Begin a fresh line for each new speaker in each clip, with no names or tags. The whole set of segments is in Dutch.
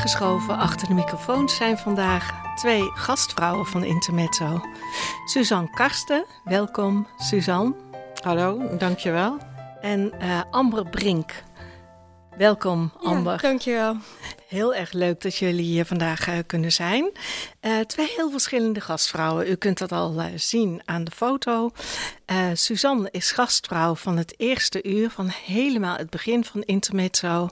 Aangeschoven achter de microfoon zijn vandaag twee gastvrouwen van Intermezzo. Suzanne Karsten, welkom Suzanne.
Hallo, dankjewel.
En uh, Amber Brink. Welkom Amber.
Ja, dankjewel.
Heel erg leuk dat jullie hier vandaag uh, kunnen zijn. Uh, twee heel verschillende gastvrouwen. U kunt dat al uh, zien aan de foto. Suzanne is gastvrouw van het eerste uur, van helemaal het begin van Intermezzo.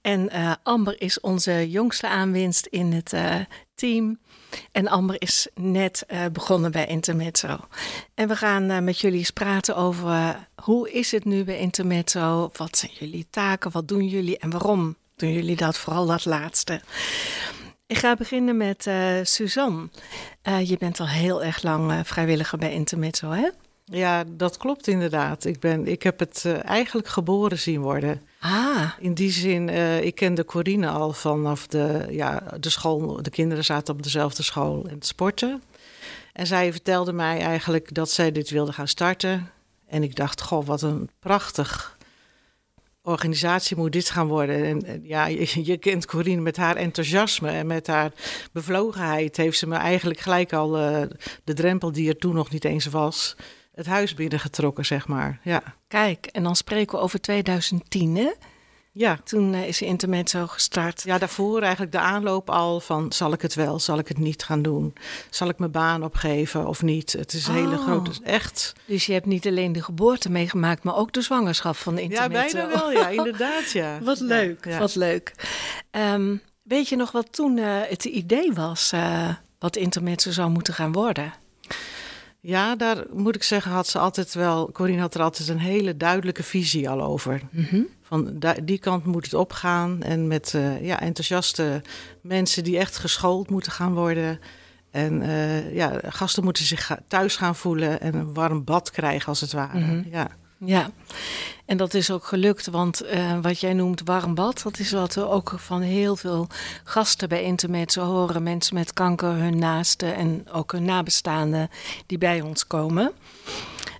En Amber is onze jongste aanwinst in het team. En Amber is net begonnen bij Intermezzo. En we gaan met jullie eens praten over hoe is het nu bij Intermezzo? Wat zijn jullie taken? Wat doen jullie en waarom doen jullie dat, vooral dat laatste. Ik ga beginnen met uh, Suzanne. Uh, je bent al heel erg lang uh, vrijwilliger bij Intermezzo, hè?
Ja, dat klopt inderdaad. Ik, ben, ik heb het eigenlijk geboren zien worden.
Ah.
In die zin, ik kende Corine al vanaf de, ja, de school. De kinderen zaten op dezelfde school en het sporten. En zij vertelde mij eigenlijk dat zij dit wilde gaan starten. En ik dacht, goh, wat een prachtig organisatie moet dit gaan worden. En ja, je, kent Corine met haar enthousiasme en met haar bevlogenheid. Heeft ze me eigenlijk gelijk al uh, de drempel die er toen nog niet eens was, het huis binnengetrokken, zeg maar. Ja.
Kijk, en dan spreken we over 2010, hè?
Ja.
Toen uh, is de intermezzo gestart.
Ja, daarvoor eigenlijk de aanloop al van zal ik het wel, zal ik het niet gaan doen? Zal ik mijn baan opgeven of niet? Het is een oh. hele grote, echt.
Dus je hebt niet alleen de geboorte meegemaakt, maar ook de zwangerschap van de intermezzo.
Ja, bijna wel, ja, inderdaad, ja.
wat leuk,
ja, ja.
wat leuk. Um, weet je nog wat toen uh, het idee was, uh, wat intermezzo zou moeten gaan worden?
Ja, daar moet ik zeggen, had ze altijd wel. Corine had er altijd een hele duidelijke visie al over.
Mm -hmm.
Van die kant moet het opgaan. En met uh, ja, enthousiaste mensen die echt geschoold moeten gaan worden. En uh, ja, gasten moeten zich thuis gaan voelen en een warm bad krijgen, als het ware.
Mm -hmm.
Ja.
Ja, en dat is ook gelukt, want uh, wat jij noemt warm bad, dat is wat we ook van heel veel gasten bij Intermezzo horen. Mensen met kanker, hun naasten en ook hun nabestaanden die bij ons komen.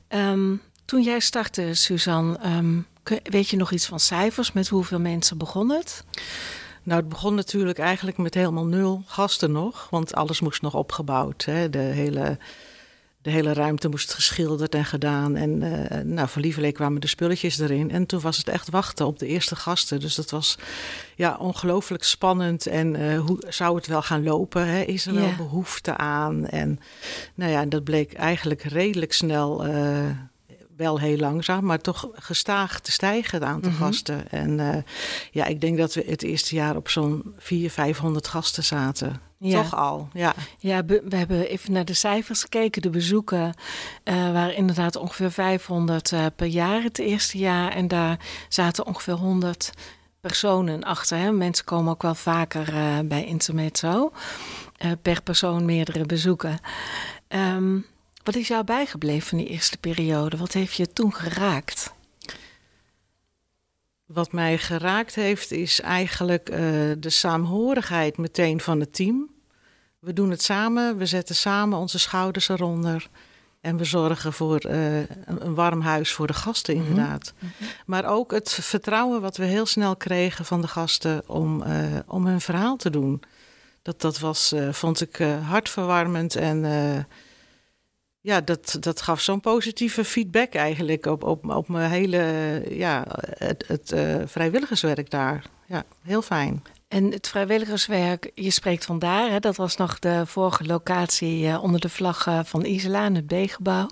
Um, toen jij startte, Suzanne, um, weet je nog iets van cijfers? Met hoeveel mensen begon het?
Nou, het begon natuurlijk eigenlijk met helemaal nul gasten nog, want alles moest nog opgebouwd. Hè? De hele de hele ruimte moest geschilderd en gedaan. En uh, nou, voor lieverlee kwamen de spulletjes erin. En toen was het echt wachten op de eerste gasten. Dus dat was ja, ongelooflijk spannend. En uh, hoe zou het wel gaan lopen? Hè? Is er wel behoefte aan? En nou ja, dat bleek eigenlijk redelijk snel... Uh, wel heel langzaam, maar toch gestaag te stijgen, het aantal
Mhm.
gasten. En uh, ja, ik denk dat we het eerste jaar op zo'n 400, 500 gasten zaten.
Ja.
Toch al, ja.
Ja, we hebben even naar de cijfers gekeken. De bezoeken eh, waren inderdaad ongeveer 500 eh, per jaar het eerste jaar. En daar zaten ongeveer 100 personen achter. Hè. Mensen komen ook wel vaker eh, bij Intermezzo. Eh, per persoon meerdere bezoeken. Ehm, wat is jou bijgebleven van die eerste periode? Wat heeft je toen geraakt?
Wat mij geraakt heeft, is eigenlijk uh, de saamhorigheid meteen van het team. We doen het samen, we zetten samen onze schouders eronder. En we zorgen voor uh, een, warm huis voor de gasten, inderdaad.
Mm -hmm.
Maar ook het vertrouwen wat we heel snel kregen van de gasten om, uh, om hun verhaal te doen. Dat, dat was, vond ik, hartverwarmend en ja, dat, dat gaf zo'n positieve feedback eigenlijk op, op, op mijn hele, ja, het, het uh, vrijwilligerswerk daar. Ja, heel fijn.
En het vrijwilligerswerk, je spreekt vandaar, hè? dat was nog de vorige locatie uh, onder de vlag uh, van Isela in het B-gebouw.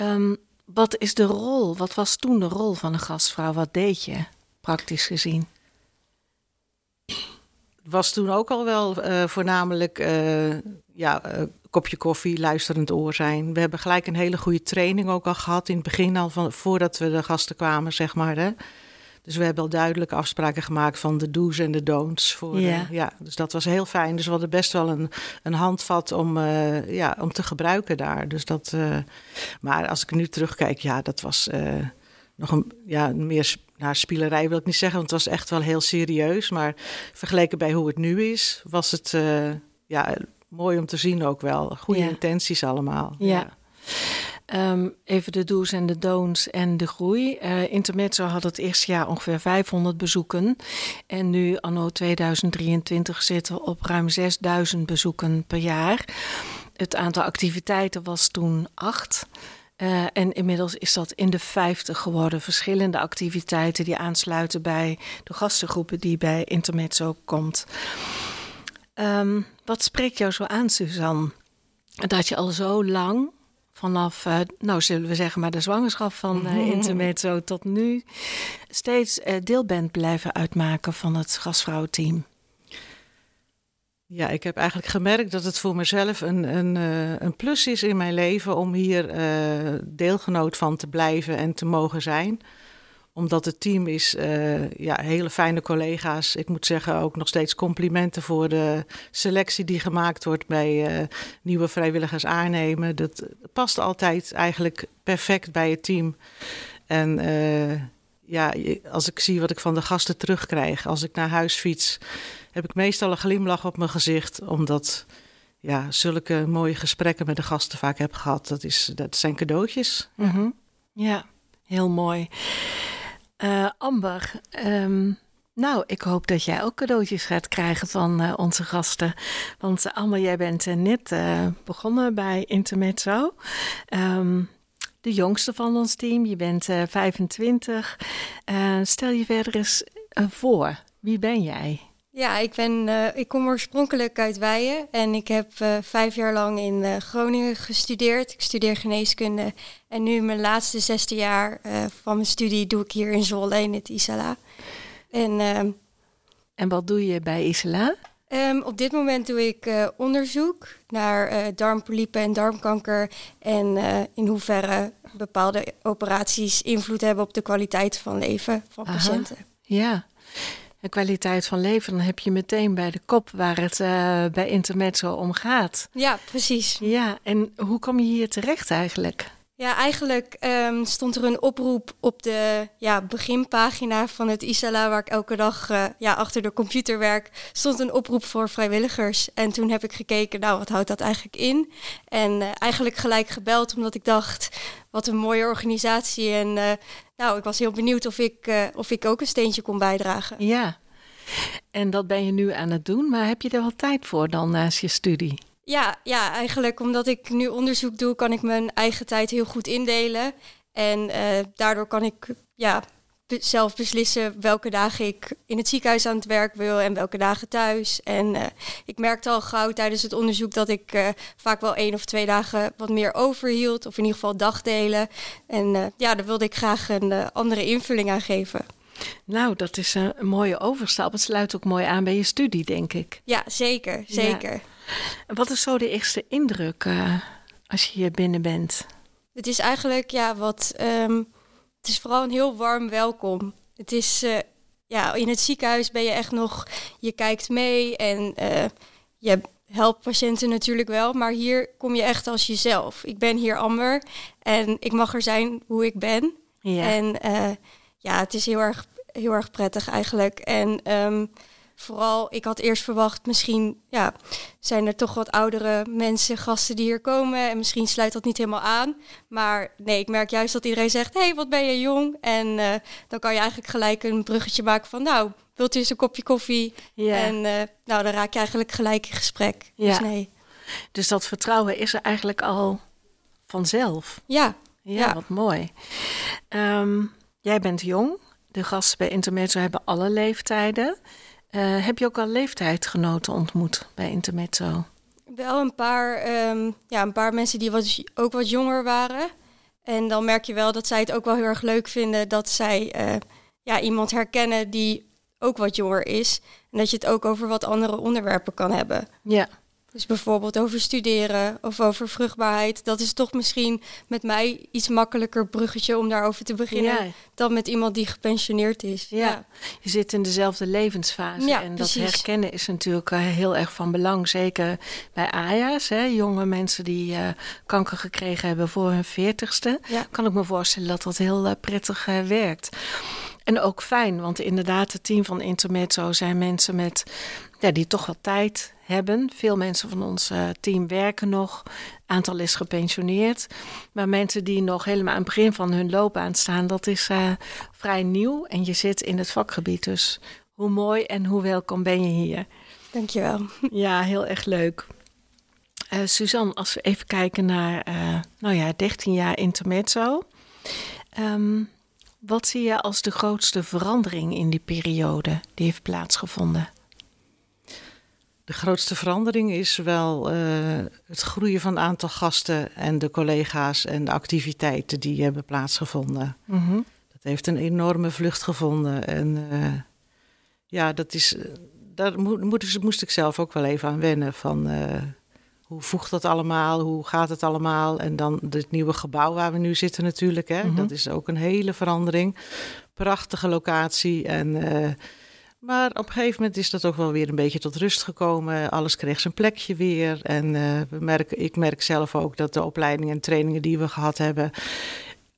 Um, wat is de rol, wat was toen de rol van een gastvrouw? Wat deed je, praktisch gezien?
Was toen ook al wel uh, voornamelijk uh, ja, uh, kopje koffie, luisterend oor zijn. We hebben gelijk een hele goede training ook al gehad in het begin al van voordat we de gasten kwamen, zeg maar. Hè. Dus we hebben al duidelijke afspraken gemaakt van de do's en de don'ts. Voor,
Ja.
ja, dus dat was heel fijn. Dus we hadden best wel een, een handvat om, eh, ja, om te gebruiken daar. Dus dat, eh, maar als ik nu terugkijk, ja, dat was eh, nog een ja, meer naar spielerij wil ik niet zeggen, want het was echt wel heel serieus. Maar vergeleken bij hoe het nu is, was het eh, ja, mooi om te zien ook wel. Goede
Ja.
intenties allemaal.
Ja. Ehm, even de do's en de don'ts en de groei. Eh Intermezzo had het eerste jaar ongeveer 500 bezoeken. En nu, anno 2023, zitten we op ruim 6000 bezoeken per jaar. Het aantal activiteiten was toen acht. Eh, en inmiddels is dat in de 50 geworden. Verschillende activiteiten die aansluiten bij de gastengroepen die bij Intermezzo komt. Ehm, wat spreekt jou zo aan, Suzanne? Dat je al zo lang, vanaf, eh, nou zullen we zeggen, maar de zwangerschap van eh, Intermezzo tot nu, steeds deel bent blijven uitmaken van het gastvrouwenteam.
Ja, ik heb eigenlijk gemerkt dat het voor mezelf een, een, eh, een plus is in mijn leven om hier eh, deelgenoot van te blijven en te mogen zijn. Omdat het team is, eh, ja, hele fijne collega's. Ik moet zeggen ook nog steeds complimenten voor de selectie die gemaakt wordt bij nieuwe vrijwilligers aannemen. Dat past altijd eigenlijk perfect bij het team. En ja, als ik zie wat ik van de gasten terugkrijg, als ik naar huis fiets, heb ik meestal een glimlach op mijn gezicht, omdat ja, zulke mooie gesprekken met de gasten vaak heb gehad. Dat, is, dat zijn cadeautjes.
Mhm. Ja, heel mooi. Eh, Amber, ehm, nou, ik hoop dat jij ook cadeautjes gaat krijgen van eh, onze gasten. Want eh, Amber, jij bent net begonnen bij Intermezzo. Ehm, de jongste van ons team, je bent eh, 25. Eh, stel je verder eens voor, wie ben jij?
Ja, ik, ben, eh, ik kom oorspronkelijk uit Weijen en ik heb eh, vijf jaar lang in eh, Groningen gestudeerd. Ik studeer geneeskunde en nu mijn laatste zesde jaar van mijn studie doe ik hier in Zwolle in het Isala. En ehm,
En wat doe je bij Isla?
ehm, op dit moment doe ik onderzoek naar darmpolypen en darmkanker en in hoeverre bepaalde operaties invloed hebben op de kwaliteit van leven van
Aha.
patiënten.
Ja, kwaliteit van leven, dan heb je meteen bij de kop waar het eh, bij Intermezzo om gaat.
Ja, precies.
Ja, en hoe kom je hier terecht eigenlijk?
Ja, eigenlijk ehm, stond er een oproep op de ja, beginpagina van het Isala, waar ik elke dag eh, ja, achter de computer werk, stond een oproep voor vrijwilligers. En toen heb ik gekeken, nou, wat houdt dat eigenlijk in? En eh, eigenlijk gelijk gebeld, omdat ik dacht, wat een mooie organisatie. En nou, ik was heel benieuwd of ik, eh, of ik ook een steentje kon bijdragen.
Ja, en dat ben je nu aan het doen, maar heb je er wel tijd voor dan naast je studie?
Ja, ja, eigenlijk omdat ik nu onderzoek doe, kan ik mijn eigen tijd heel goed indelen. En eh, daardoor kan ik ja, zelf beslissen welke dagen ik in het ziekenhuis aan het werk wil en welke dagen thuis. En eh, ik merkte al gauw tijdens het onderzoek dat ik eh, vaak wel één of twee dagen wat meer overhield. Of in ieder geval dagdelen. En eh, ja, daar wilde ik graag een andere invulling aan geven.
Nou, dat is een, mooie overstap. Het sluit ook mooi aan bij je studie, denk ik.
Ja, zeker, zeker.
Wat is zo de eerste indruk als je hier binnen bent?
Het is eigenlijk, ja, wat. ehm, het is vooral een heel warm welkom. Het is, eh, ja, in het ziekenhuis ben je echt nog. Je kijkt mee en eh, je helpt patiënten natuurlijk wel, maar hier kom je echt als jezelf. Ik ben hier Amber en ik mag er zijn hoe ik ben.
Ja,
En eh, ja, het is heel erg, heel erg prettig eigenlijk. En ehm, vooral, ik had eerst verwacht, misschien ja, zijn er toch wat oudere mensen, gasten die hier komen. En misschien sluit dat niet helemaal aan. Maar nee, ik merk juist dat iedereen zegt, hé, hey, wat ben je jong? En eh, dan kan je eigenlijk gelijk een bruggetje maken van, nou, wilt u eens een kopje koffie? En eh, nou, dan raak je eigenlijk gelijk in gesprek.
Ja.
Dus nee,
dus dat vertrouwen is er eigenlijk al vanzelf.
ja.
Ja,
Ja.
wat mooi. Ehm, jij bent jong. De gasten bij Intermezzo hebben alle leeftijden. Eh, heb je ook al leeftijdgenoten ontmoet bij Intermezzo?
Wel een paar, ehm, ja, een paar mensen die wat, ook wat jonger waren. En dan merk je wel dat zij het ook wel heel erg leuk vinden dat zij eh, ja, iemand herkennen die ook wat jonger is. En dat je het ook over wat andere onderwerpen kan hebben.
Ja.
Dus bijvoorbeeld over studeren of over vruchtbaarheid. Dat is toch misschien met mij iets makkelijker bruggetje om daarover te beginnen. Dan met iemand die gepensioneerd is.
Ja, je zit in dezelfde levensfase. Ja, en dat herkennen is natuurlijk eh, heel erg van belang. Zeker bij AJA's, hè, jonge mensen die uh, kanker gekregen hebben voor hun veertigste. Kan ik me voorstellen dat dat heel uh, prettig werkt. En ook fijn, want inderdaad, het team van Intermezzo zijn mensen met, ja, die toch wel tijd hebben. Veel mensen van ons uh, team werken nog. Aantal is gepensioneerd. Maar mensen die nog helemaal aan het begin van hun loopbaan staan, dat is uh, vrij nieuw. En je zit in het vakgebied. Dus hoe mooi en hoe welkom ben je hier.
Dankjewel.
Ja, heel erg leuk. Uh, Suzanne, als we even kijken naar, nou ja, 13 jaar intermezzo. Um, wat zie je als de grootste verandering in die periode die heeft plaatsgevonden?
De grootste verandering is wel uh, het groeien van het aantal gasten en de collega's en de activiteiten die hebben plaatsgevonden. Mm -hmm. Dat heeft een enorme vlucht gevonden. En uh, ja, dat is, daar moest, moest ik zelf ook wel even aan wennen. Van, uh, hoe voegt dat allemaal? Hoe gaat het allemaal? En dan het nieuwe gebouw waar we nu zitten natuurlijk. Hè? Mm -hmm. Dat is ook een hele verandering. Prachtige locatie en... Maar op een gegeven moment is dat ook wel weer een beetje tot rust gekomen. Alles kreeg zijn plekje weer. En uh, we merken, ik merk zelf ook dat de opleidingen en trainingen die we gehad hebben.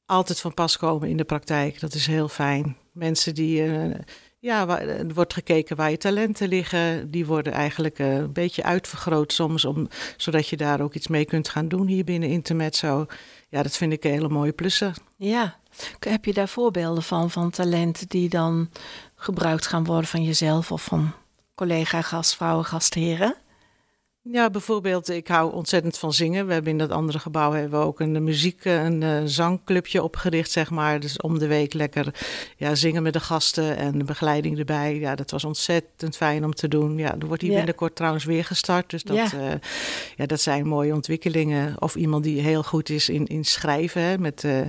altijd van pas komen in de praktijk. Dat is heel fijn. Mensen die. Uh, ja, er wordt gekeken waar je talenten liggen. Die worden eigenlijk uh, een beetje uitvergroot soms, om, zodat je daar ook iets mee kunt gaan doen hier binnen Intermezzo. Ja, dat vind ik een hele mooie plussen.
Ja, heb je daar voorbeelden van, van talenten die dan gebruikt gaan worden van jezelf of van collega, gastvrouwen, gastheren?
Ja, bijvoorbeeld, ik hou ontzettend van zingen. We hebben in dat andere gebouw hebben we ook een muziek, een uh, zangclubje opgericht, zeg maar. Dus om de week lekker ja, zingen met de gasten en de begeleiding erbij. Ja, dat was ontzettend fijn om te doen. Ja, er wordt hier binnenkort trouwens weer gestart. Dus dat, ja. Uh, ja, dat zijn mooie ontwikkelingen. Of iemand die heel goed is in, in schrijven, hè, met, uh,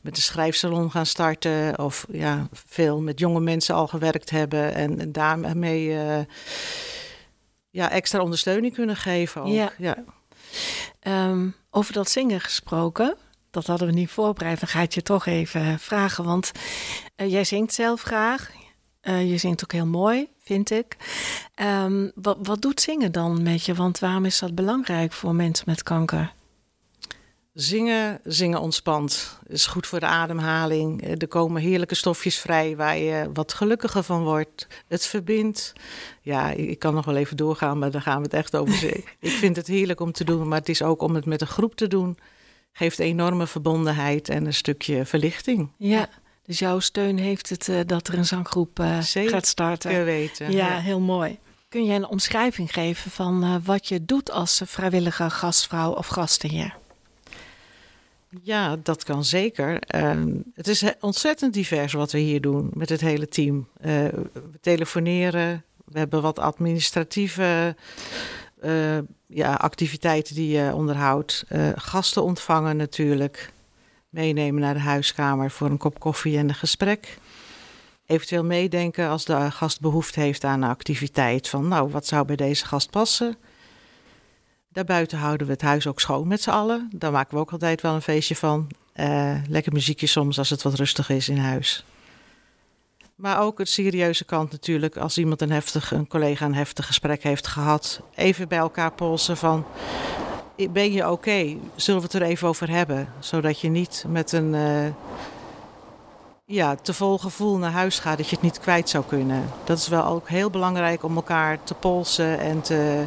met de schrijfsalon gaan starten. Of ja, veel met jonge mensen al gewerkt hebben en, en daarmee ja, extra ondersteuning kunnen geven. Ook. Ja. ja.
Um, over dat zingen gesproken, dat hadden we niet voorbereid. Dan ga ik je toch even vragen. Want uh, jij zingt zelf graag. Uh, je zingt ook heel mooi, vind ik. Um, wat, wat doet zingen dan met je? Want waarom is dat belangrijk voor mensen met kanker?
Zingen, zingen ontspant. Is goed voor de ademhaling. Er komen heerlijke stofjes vrij waar je wat gelukkiger van wordt. Het verbindt. Ja, ik kan nog wel even doorgaan, maar daar gaan we het echt over ik vind het heerlijk om te doen, maar het is ook om het met een groep te doen. Geeft enorme verbondenheid en een stukje verlichting.
Ja. Dus jouw steun heeft het uh, dat er een zanggroep uh, gaat starten.
Zeker weten.
Ja, ja, heel mooi. Kun je een omschrijving geven van uh, wat je doet als vrijwillige gastvrouw of gastheer?
Ja, dat kan zeker. Uh, het is ontzettend divers wat we hier doen met het hele team. Uh, we telefoneren, we hebben wat administratieve uh, ja, activiteiten die je onderhoudt. gasten ontvangen natuurlijk. Meenemen naar de huiskamer voor een kop koffie en een gesprek. Eventueel meedenken als de gast behoefte heeft aan een activiteit. Van nou, wat zou bij deze gast passen? Daarbuiten houden we het huis ook schoon met z'n allen. Daar maken we ook altijd wel een feestje van. Uh, lekker muziekje soms als het wat rustig is in huis. Maar ook het serieuze kant natuurlijk. Als iemand een heftig, een collega een heftig gesprek heeft gehad. Even bij elkaar polsen van... Ben je oké? Zullen we het er even over hebben? Zodat je niet met een... Uh, ja, te vol gevoel naar huis gaat dat je het niet kwijt zou kunnen. Dat is wel ook heel belangrijk om elkaar te polsen en te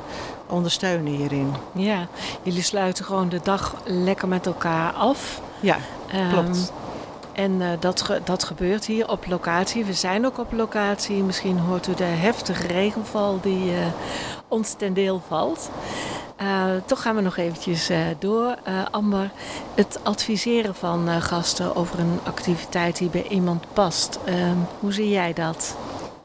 ondersteunen hierin.
Ja, jullie sluiten gewoon de dag lekker met elkaar af.
Ja, klopt. Um,
en uh, dat, ge dat gebeurt hier op locatie. We zijn ook op locatie. Misschien hoort u de heftige regenval die uh, ons ten deel valt. Uh, toch gaan we nog eventjes door. Amber, het adviseren van gasten over een activiteit die bij iemand past. Ehm, hoe zie jij dat?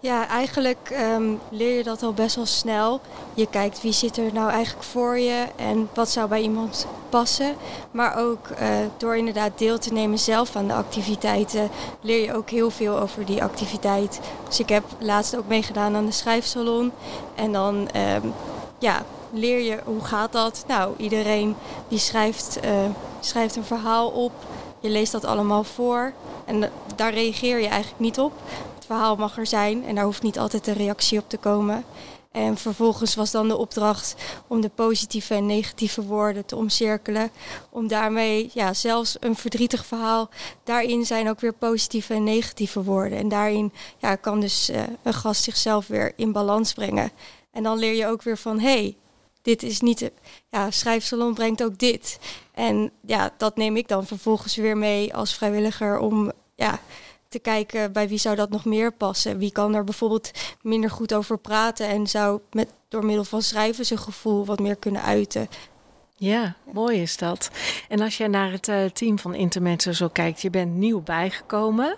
Ja, eigenlijk um, leer je dat al best wel snel. Je kijkt wie zit er nou eigenlijk voor je en wat zou bij iemand passen. Maar ook door inderdaad deel te nemen zelf aan de activiteiten, leer je ook heel veel over die activiteit. Dus ik heb laatst ook meegedaan aan de schrijfsalon. En dan um, ja, leer je hoe gaat dat? Nou, iedereen die schrijft, uh, schrijft een verhaal op. Je leest dat allemaal voor. En daar reageer je eigenlijk niet op. Het verhaal mag er zijn en daar hoeft niet altijd een reactie op te komen. En vervolgens was dan de opdracht om de positieve en negatieve woorden te omcirkelen. Om daarmee, ja, zelfs een verdrietig verhaal, daarin zijn ook weer positieve en negatieve woorden. En daarin ja, kan dus uh, een gast zichzelf weer in balans brengen. En dan leer je ook weer van, hé, hey, dit is niet, ja, schrijfsalon brengt ook dit. En ja, dat neem ik dan vervolgens weer mee als vrijwilliger om, ja, te kijken bij wie zou dat nog meer passen. Wie kan er bijvoorbeeld minder goed over praten en zou met, door middel van schrijven zijn gevoel wat meer kunnen uiten.
Ja, mooi is dat. En als je naar het uh, team van Intermensen zo kijkt, je bent nieuw bijgekomen.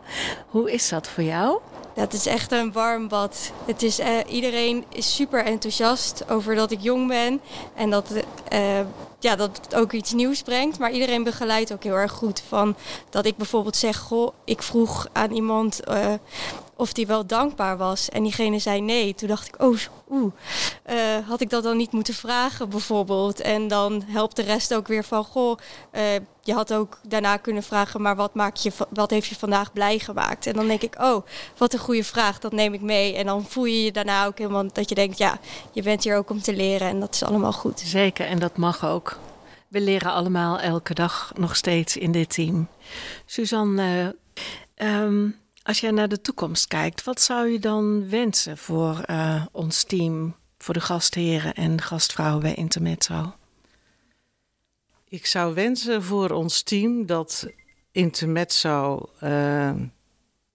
Hoe is dat voor jou?
Dat is echt een warm bad. Het is, uh, iedereen is super enthousiast over dat ik jong ben en dat uh, ja, dat het ook iets nieuws brengt. Maar iedereen begeleidt ook heel erg goed. Van dat ik bijvoorbeeld zeg, goh, ik vroeg aan iemand of die wel dankbaar was. En diegene zei nee. Toen dacht ik, oh, oeh, uh, had ik dat dan niet moeten vragen bijvoorbeeld? En dan helpt de rest ook weer van, goh, uh, je had ook daarna kunnen vragen, maar wat, maak je, wat heeft je vandaag blij gemaakt? En dan denk ik, oh, wat een goede vraag, dat neem ik mee. En dan voel je je daarna ook helemaal dat je denkt, ja, je bent hier ook om te leren en dat is allemaal goed.
Zeker, en dat mag ook. We leren allemaal elke dag nog steeds in dit team. Suzanne, uh, um, als jij naar de toekomst kijkt, wat zou je dan wensen voor uh, ons team, voor de gastheren en gastvrouwen bij Intermezzo?
Ik zou wensen voor ons team dat Intermezzo uh,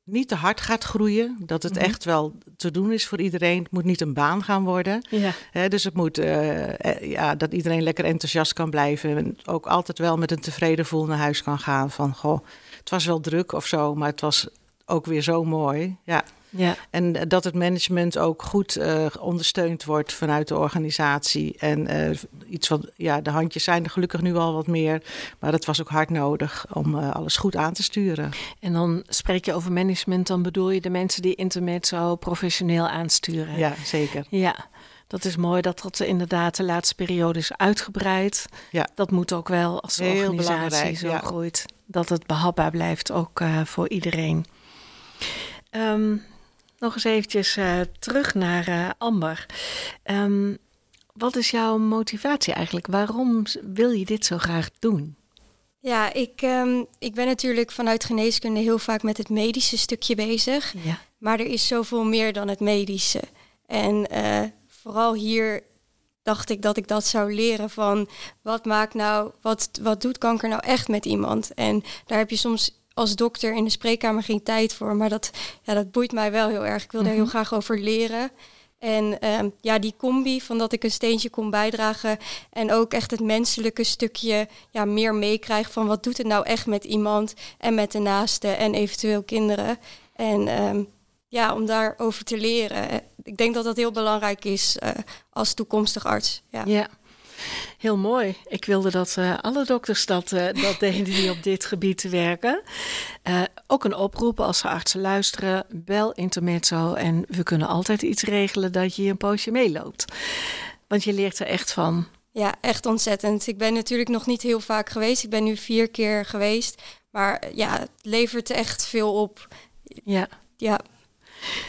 niet te hard gaat groeien. Dat het mm -hmm. echt wel te doen is voor iedereen. Het moet niet een baan gaan worden.
Ja.
He, dus het moet uh, ja, dat iedereen lekker enthousiast kan blijven. En ook altijd wel met een tevreden gevoel naar huis kan gaan. Van goh, het was wel druk of zo, maar het was ook weer zo mooi. Ja.
Ja.
En dat het management ook goed uh, ondersteund wordt vanuit de organisatie. En uh, iets wat, ja, de handjes zijn er gelukkig nu al wat meer. Maar het was ook hard nodig om uh, alles goed aan te sturen.
En dan spreek je over management, dan bedoel je de mensen die internet zo professioneel aansturen.
Ja, zeker.
Ja. Dat is mooi dat dat inderdaad de laatste periode is uitgebreid.
Ja.
Dat moet ook wel als de
Heel
organisatie zo
ja.
groeit. Dat het behapbaar blijft ook voor iedereen. Um, nog eens eventjes uh, terug naar uh, Amber. Um, wat is jouw motivatie eigenlijk? Waarom wil je dit zo graag doen?
Ja, ik, um, ik ben natuurlijk vanuit geneeskunde heel vaak met het medische stukje bezig.
Ja.
Maar er is zoveel meer dan het medische. En uh, vooral hier dacht ik dat ik dat zou leren van wat maakt nou, wat, wat doet kanker nou echt met iemand? En daar heb je soms als dokter in de spreekkamer geen tijd voor. Maar dat, ja, dat boeit mij wel heel erg. Ik wil mm -hmm. daar heel graag over leren. En um, ja, die combi van dat ik een steentje kon bijdragen en ook echt het menselijke stukje ja, meer meekrijg van wat doet het nou echt met iemand en met de naasten en eventueel kinderen. En um, ja, om daarover te leren. Ik denk dat dat heel belangrijk is uh, als toekomstig arts. Ja.
ja. Heel mooi. Ik wilde dat uh, alle dokters dat, uh, dat deden die op dit gebied werken. Uh, ook een oproep als de artsen luisteren. Bel Intermezzo en we kunnen altijd iets regelen dat je een poosje meeloopt. Want je leert er echt van.
Ja, echt ontzettend. Ik ben natuurlijk nog niet heel vaak geweest. Ik ben nu vier keer geweest. Maar ja, het levert echt veel op.
Ja.
Ja.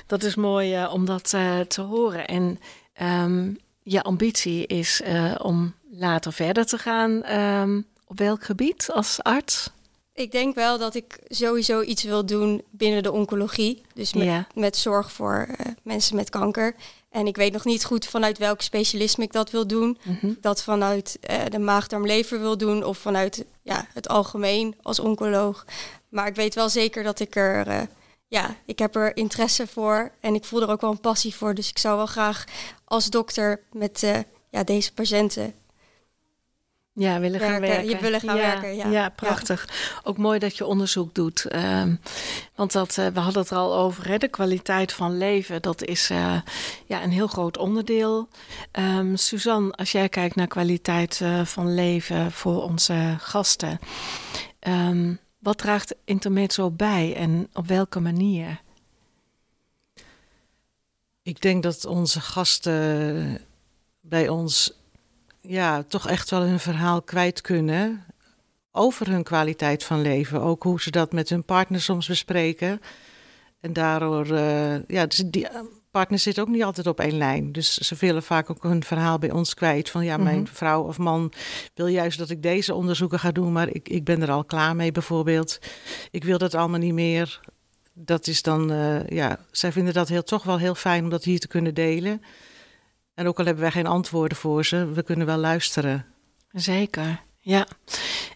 Dat is mooi om dat te horen. En um, je ambitie is uh, om later verder te gaan. Um, op welk gebied als arts?
Ik denk wel dat ik sowieso iets wil doen binnen de oncologie. Dus met,
ja.
met zorg voor uh, mensen met kanker. En ik weet nog niet goed vanuit welk specialisme ik dat wil doen.
Mm -hmm.
Dat vanuit uh, de maag-darm-lever wil doen of vanuit ja, het algemeen als oncoloog. Maar ik weet wel zeker dat ik er ja, ik heb er interesse voor en ik voel er ook wel een passie voor. Dus ik zou wel graag als dokter met uh, ja, deze patiënten
ja, willen gaan werken.
Je willen gaan
ja,
werken, ja.
Ja, prachtig. Ja. Ook mooi dat je onderzoek doet. Um, want dat, uh, we hadden het er al over, hè, de kwaliteit van leven. Dat is uh, ja, een heel groot onderdeel. Um, Suzanne, als jij kijkt naar kwaliteit van leven voor onze gasten... Um, wat draagt Intermezzo bij en op welke manier?
Ik denk dat onze gasten bij ons ja, toch echt wel hun verhaal kwijt kunnen over hun kwaliteit van leven. Ook hoe ze dat met hun partner soms bespreken. En daardoor, uh, ja, dus die partner zit ook niet altijd op één lijn. Dus ze willen vaak ook hun verhaal bij ons kwijt. Van ja, mijn mhm. vrouw of man wil juist dat ik deze onderzoeken ga doen, maar ik, ik ben er al klaar mee bijvoorbeeld. Ik wil dat allemaal niet meer. Dat is dan, uh, ja, zij vinden dat heel, toch wel heel fijn om dat hier te kunnen delen. En ook al hebben wij geen antwoorden voor ze, we kunnen wel luisteren.
Zeker, ja.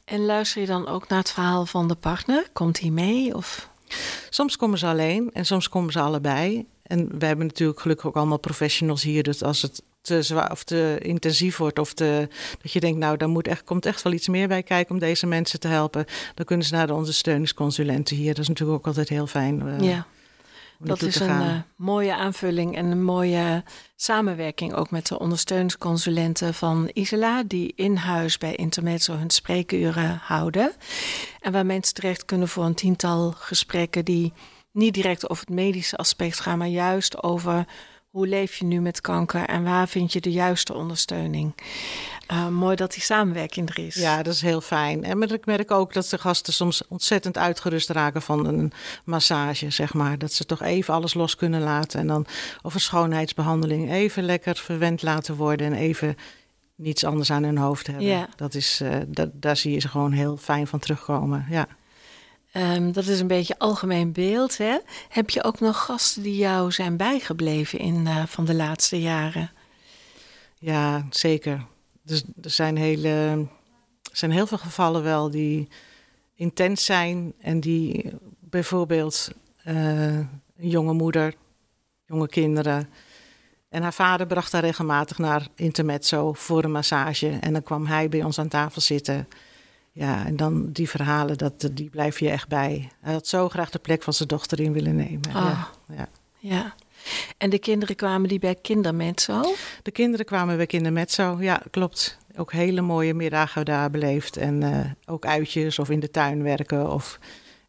En luister je dan ook naar het verhaal van de partner? Komt hij mee? Of?
Soms komen ze alleen en soms komen ze allebei. En we hebben natuurlijk gelukkig ook allemaal professionals hier. Dus als het te zwaar of te intensief wordt, of te, dat je denkt, nou, daar moet echt, komt echt wel iets meer bij kijken om deze mensen te helpen, dan kunnen ze naar de ondersteuningsconsulenten hier. Dat is natuurlijk ook altijd heel fijn.
Uh, ja dat is een uh, mooie aanvulling en een mooie samenwerking ook met de ondersteuningsconsulenten van Isela, die in huis bij Intermezzo hun spreekuren houden. En waar mensen terecht kunnen voor een tiental gesprekken die niet direct over het medische aspect gaan, maar juist over hoe leef je nu met kanker en waar vind je de juiste ondersteuning? Uh, mooi dat die samenwerking er is.
Ja, dat is heel fijn. En ik merk ook dat de gasten soms ontzettend uitgerust raken van een massage, zeg maar. Dat ze toch even alles los kunnen laten en dan over schoonheidsbehandeling even lekker verwend laten worden en even niets anders aan hun hoofd hebben. Ja. Dat is, uh, dat, daar zie je ze gewoon heel fijn van terugkomen. Ja.
Um, dat is een beetje algemeen beeld. Hè? Heb je ook nog gasten die jou zijn bijgebleven in uh, van de laatste jaren?
Ja, zeker. Dus er zijn, hele, zijn heel veel gevallen wel die intens zijn en die bijvoorbeeld uh, een jonge moeder, jonge kinderen. En haar vader bracht haar regelmatig naar intermezzo voor een massage. En dan kwam hij bij ons aan tafel zitten. Ja, en dan die verhalen, dat, die blijf je echt bij. Hij had zo graag de plek van zijn dochter in willen nemen.
Ah. Ja, ja. ja. En de kinderen kwamen die bij Kindermezzo?
De kinderen kwamen bij Kindermezzo, ja, klopt. Ook hele mooie middagen daar beleefd. En uh, ook uitjes of in de tuin werken. Of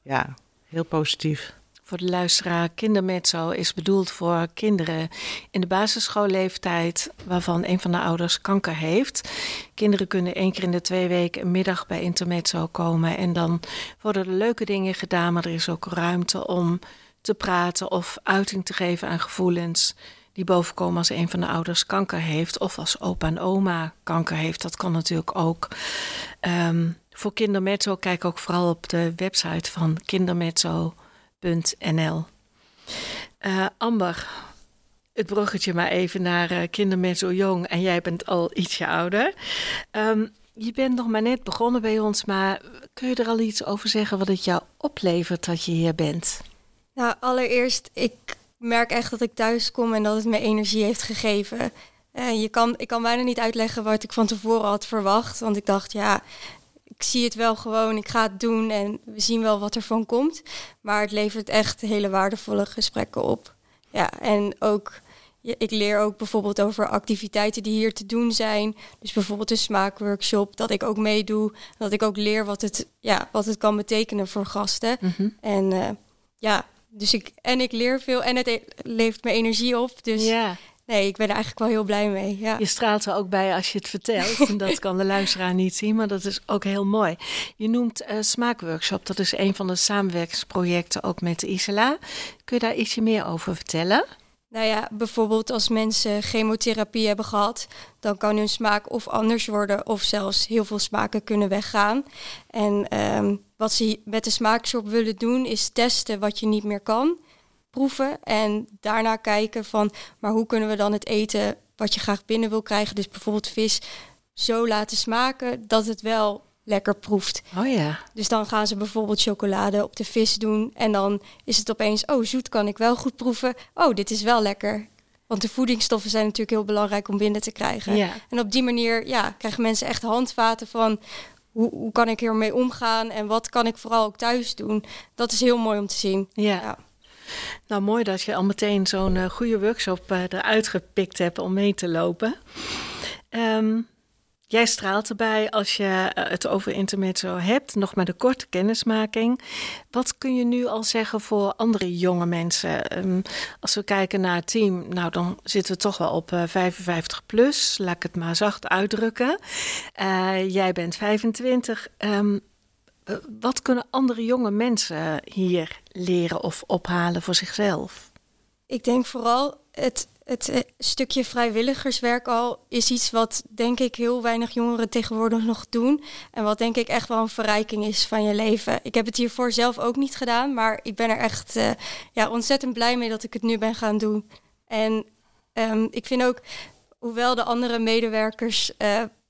ja, heel positief.
Voor de luisteraar, Kindermezzo is bedoeld voor kinderen in de basisschoolleeftijd waarvan een van de ouders kanker heeft. Kinderen kunnen één keer in de twee weken een middag bij Intermezzo komen en dan worden er leuke dingen gedaan, maar er is ook ruimte om te praten of uiting te geven aan gevoelens die bovenkomen als een van de ouders kanker heeft of als opa en oma kanker heeft. Dat kan natuurlijk ook. Um, voor Kindermezzo kijk ook vooral op de website van kindermezzo.nl. Uh, Amber, het bruggetje maar even naar uh, Kindermezzo Jong en jij bent al ietsje ouder. Um, je bent nog maar net begonnen bij ons, maar kun je er al iets over zeggen wat het jou oplevert dat je hier bent?
Nou, allereerst, ik merk echt dat ik thuis kom en dat het me energie heeft gegeven. Uh, je kan, ik kan bijna niet uitleggen wat ik van tevoren had verwacht. Want ik dacht, ja, ik zie het wel gewoon, ik ga het doen en we zien wel wat er van komt. Maar het levert echt hele waardevolle gesprekken op. Ja, en ook, ik leer ook bijvoorbeeld over activiteiten die hier te doen zijn. Dus bijvoorbeeld een smaakworkshop, dat ik ook meedoe. Dat ik ook leer wat het, ja, wat het kan betekenen voor gasten. Mhm. En uh, ja, dus ik, en ik leer veel en het e-, levert me energie op. Dus ja. Nee, ik ben er eigenlijk wel heel blij mee. Ja.
Je straalt er ook bij als je het vertelt. en dat kan de luisteraar niet zien, maar dat is ook heel mooi. Je noemt uh, Smaakworkshop. Dat is een van de samenwerkingsprojecten ook met Isela. Kun je daar ietsje meer over vertellen?
Nou ja, bijvoorbeeld als mensen chemotherapie hebben gehad, dan kan hun smaak of anders worden of zelfs heel veel smaken kunnen weggaan. En um, wat ze met de smaakshop willen doen is testen wat je niet meer kan, proeven en daarna kijken van, maar hoe kunnen we dan het eten wat je graag binnen wil krijgen, dus bijvoorbeeld vis, zo laten smaken dat het wel lekker proeft.
Oh ja.
Dus dan gaan ze bijvoorbeeld chocolade op de vis doen. En dan is het opeens, oh zoet kan ik wel goed proeven. Oh, dit is wel lekker. Want de voedingsstoffen zijn natuurlijk heel belangrijk om binnen te krijgen. Ja. En op die manier ja, krijgen mensen echt handvaten van hoe, hoe kan ik hiermee omgaan en wat kan ik vooral ook thuis doen. Dat is heel mooi om te zien.
Ja. Nou, mooi dat je al meteen zo'n uh, goede workshop uh, eruit gepikt hebt om mee te lopen. Um, Jij straalt erbij als je eh, het over intermezzo hebt, nog met een korte kennismaking. Wat kun je nu al zeggen voor andere jonge mensen? Ehm, als we kijken naar het team, nou dan zitten we toch wel op 55 plus, laat ik het maar zacht uitdrukken. jij bent 25. Um, wat kunnen andere jonge mensen hier leren of ophalen voor zichzelf?
Ik denk vooral het, het eh, stukje vrijwilligerswerk al is iets wat denk ik heel weinig jongeren tegenwoordig nog doen. En wat denk ik echt wel een verrijking is van je leven. Ik heb het hiervoor zelf ook niet gedaan, maar ik ben er echt uh, ja, ontzettend blij mee dat ik het nu ben gaan doen. En um, ik vind ook, hoewel de andere medewerkers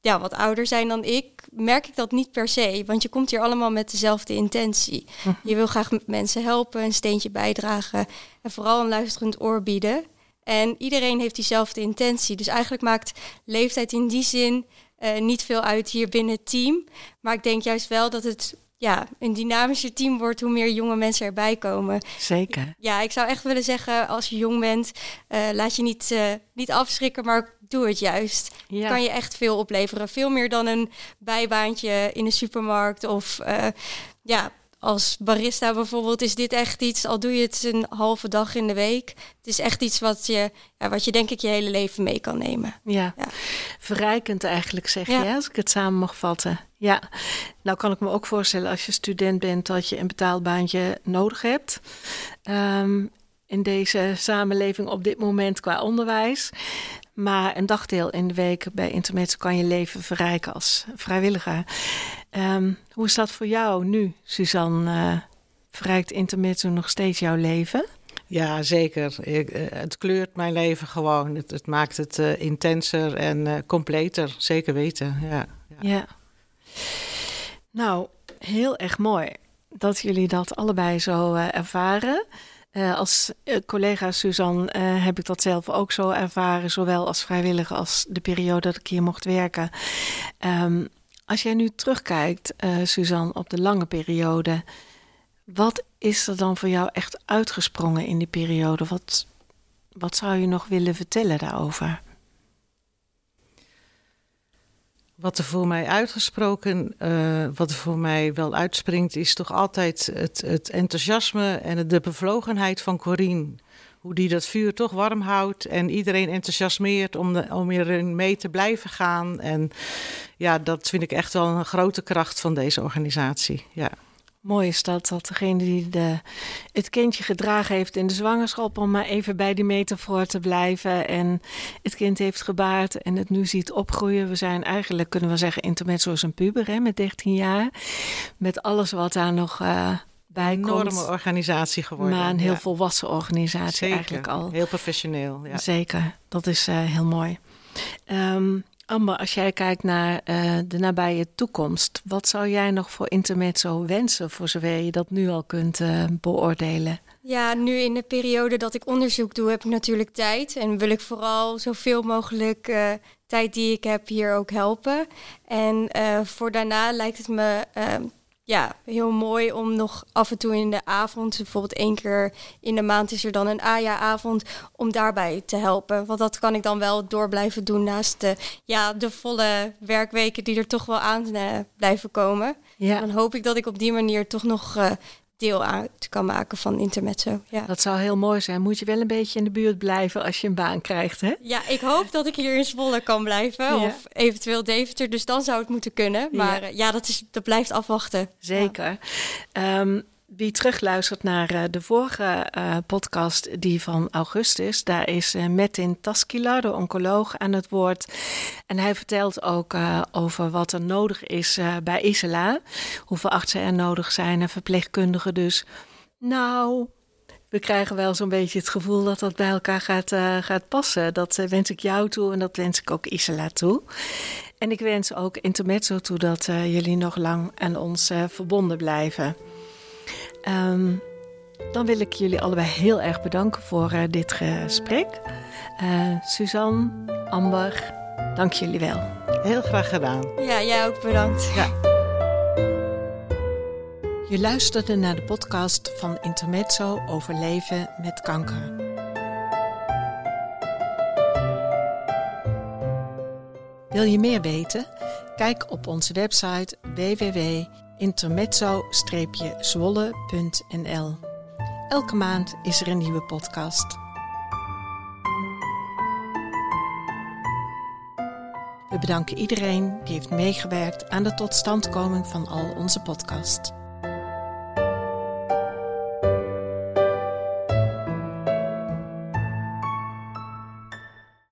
ja, wat ouder zijn dan ik, merk ik dat niet per se. Want je komt hier allemaal met dezelfde intentie. Mhm. Je wil graag mensen helpen, een steentje bijdragen en vooral een luisterend oor bieden. En iedereen heeft diezelfde intentie. Dus eigenlijk maakt leeftijd in die zin uh, niet veel uit hier binnen het team. Maar ik denk juist wel dat het ja, een dynamischer team wordt hoe meer jonge mensen erbij komen.
Zeker.
Ja, ik zou echt willen zeggen, als je jong bent, uh, laat je niet, uh, niet afschrikken, maar doe het juist. Ja. Kan je echt veel opleveren. Veel meer dan een bijbaantje in een supermarkt of uh, ja, als barista bijvoorbeeld is dit echt iets, al doe je het een halve dag in de week. Het is echt iets wat je, ja, wat je denk ik je hele leven mee kan nemen.
Ja, ja. verrijkend eigenlijk zeg je, als ik het samen mag vatten. Ja, nou kan ik me ook voorstellen als je student bent dat je een betaalbaantje nodig hebt. Um, in deze samenleving op dit moment qua onderwijs. Maar een dagdeel in de week bij Intermezzo kan je leven verrijken als vrijwilliger. Um, hoe is dat voor jou nu, Suzanne? Uh, verrijkt Intermezzo nog steeds jouw leven?
Ja, zeker. Ik, uh, het kleurt mijn leven gewoon. Het, het maakt het uh, intenser en completer, zeker weten. Ja,
ja. ja. Nou, heel erg mooi dat jullie dat allebei zo ervaren. Uh, als uh, collega Suzanne uh, heb ik dat zelf ook zo ervaren, zowel als vrijwilliger als de periode dat ik hier mocht werken. Um, als jij nu terugkijkt, Suzanne, op de lange periode, wat is er dan voor jou echt uitgesprongen in die periode? Wat, wat zou je nog willen vertellen daarover?
Wat er voor mij uitgesproken, uh, wat voor mij wel uitspringt, is toch altijd het, het enthousiasme en de bevlogenheid van Corine. Hoe die dat vuur toch warm houdt en iedereen enthousiasmeert om, de, mee te blijven gaan. En ja, dat vind ik echt wel een grote kracht van deze organisatie. Ja.
Mooi is dat, dat degene die de, het kindje gedragen heeft in de zwangerschap, om maar even bij die metafoor te blijven, en het kind heeft gebaard en het nu ziet opgroeien. We zijn eigenlijk, kunnen we zeggen, intermezzo een puber hè, met 13 jaar, met alles wat daar nog uh, bij
een
komt.
enorme organisatie geworden.
Maar een heel volwassen organisatie
Zeker.
eigenlijk al.
Heel professioneel. Ja.
Zeker, dat is uh, heel mooi. Um, Amber, als jij kijkt naar uh, de nabije toekomst, wat zou jij nog voor Intermezzo wensen, voor zover je dat nu al kunt uh, beoordelen?
Ja, nu in de periode dat ik onderzoek doe, heb ik natuurlijk tijd. En wil ik vooral zoveel mogelijk uh, tijd die ik heb hier ook helpen. En voor daarna lijkt het me ja, heel mooi om nog af en toe in de avond, bijvoorbeeld één keer in de maand is er dan een AJA-avond, om daarbij te helpen. Want dat kan ik dan wel door blijven doen naast de, ja, de volle werkweken die er toch wel aan uh, blijven komen. Ja. Dan hoop ik dat ik op die manier toch nog uh, deel uit kan maken van Intermezzo. Ja.
Dat zou heel mooi zijn. Moet je wel een beetje in de buurt blijven als je een baan krijgt, hè?
Ja, ik hoop dat ik hier in Zwolle kan blijven. Ja. Of eventueel Deventer. Dus dan zou het moeten kunnen. Maar ja, ja dat, is, dat blijft afwachten.
Zeker. Ja. Um, wie terugluistert naar uh, de vorige uh, podcast, die van augustus, daar is uh, Metin Taskila, de oncoloog, aan het woord. En hij vertelt ook over wat er nodig is bij Isela. Hoeveel artsen er nodig zijn en verpleegkundigen dus. Nou, we krijgen wel zo'n beetje het gevoel dat dat bij elkaar gaat, gaat passen. Dat wens ik jou toe en dat wens ik ook Isela toe. En ik wens ook Intermezzo toe dat jullie nog lang aan ons verbonden blijven. Um, dan wil ik jullie allebei heel erg bedanken voor uh, dit gesprek. Uh, Suzanne, Amber, dank jullie wel.
Heel graag gedaan.
Ja, jij ook bedankt. Ja.
Je luisterde naar de podcast van Intermezzo over leven met kanker. Wil je meer weten? Kijk op onze website www.intermezzo-zwolle.nl. Elke maand is er een nieuwe podcast. We bedanken iedereen die heeft meegewerkt aan de totstandkoming van al onze podcasts.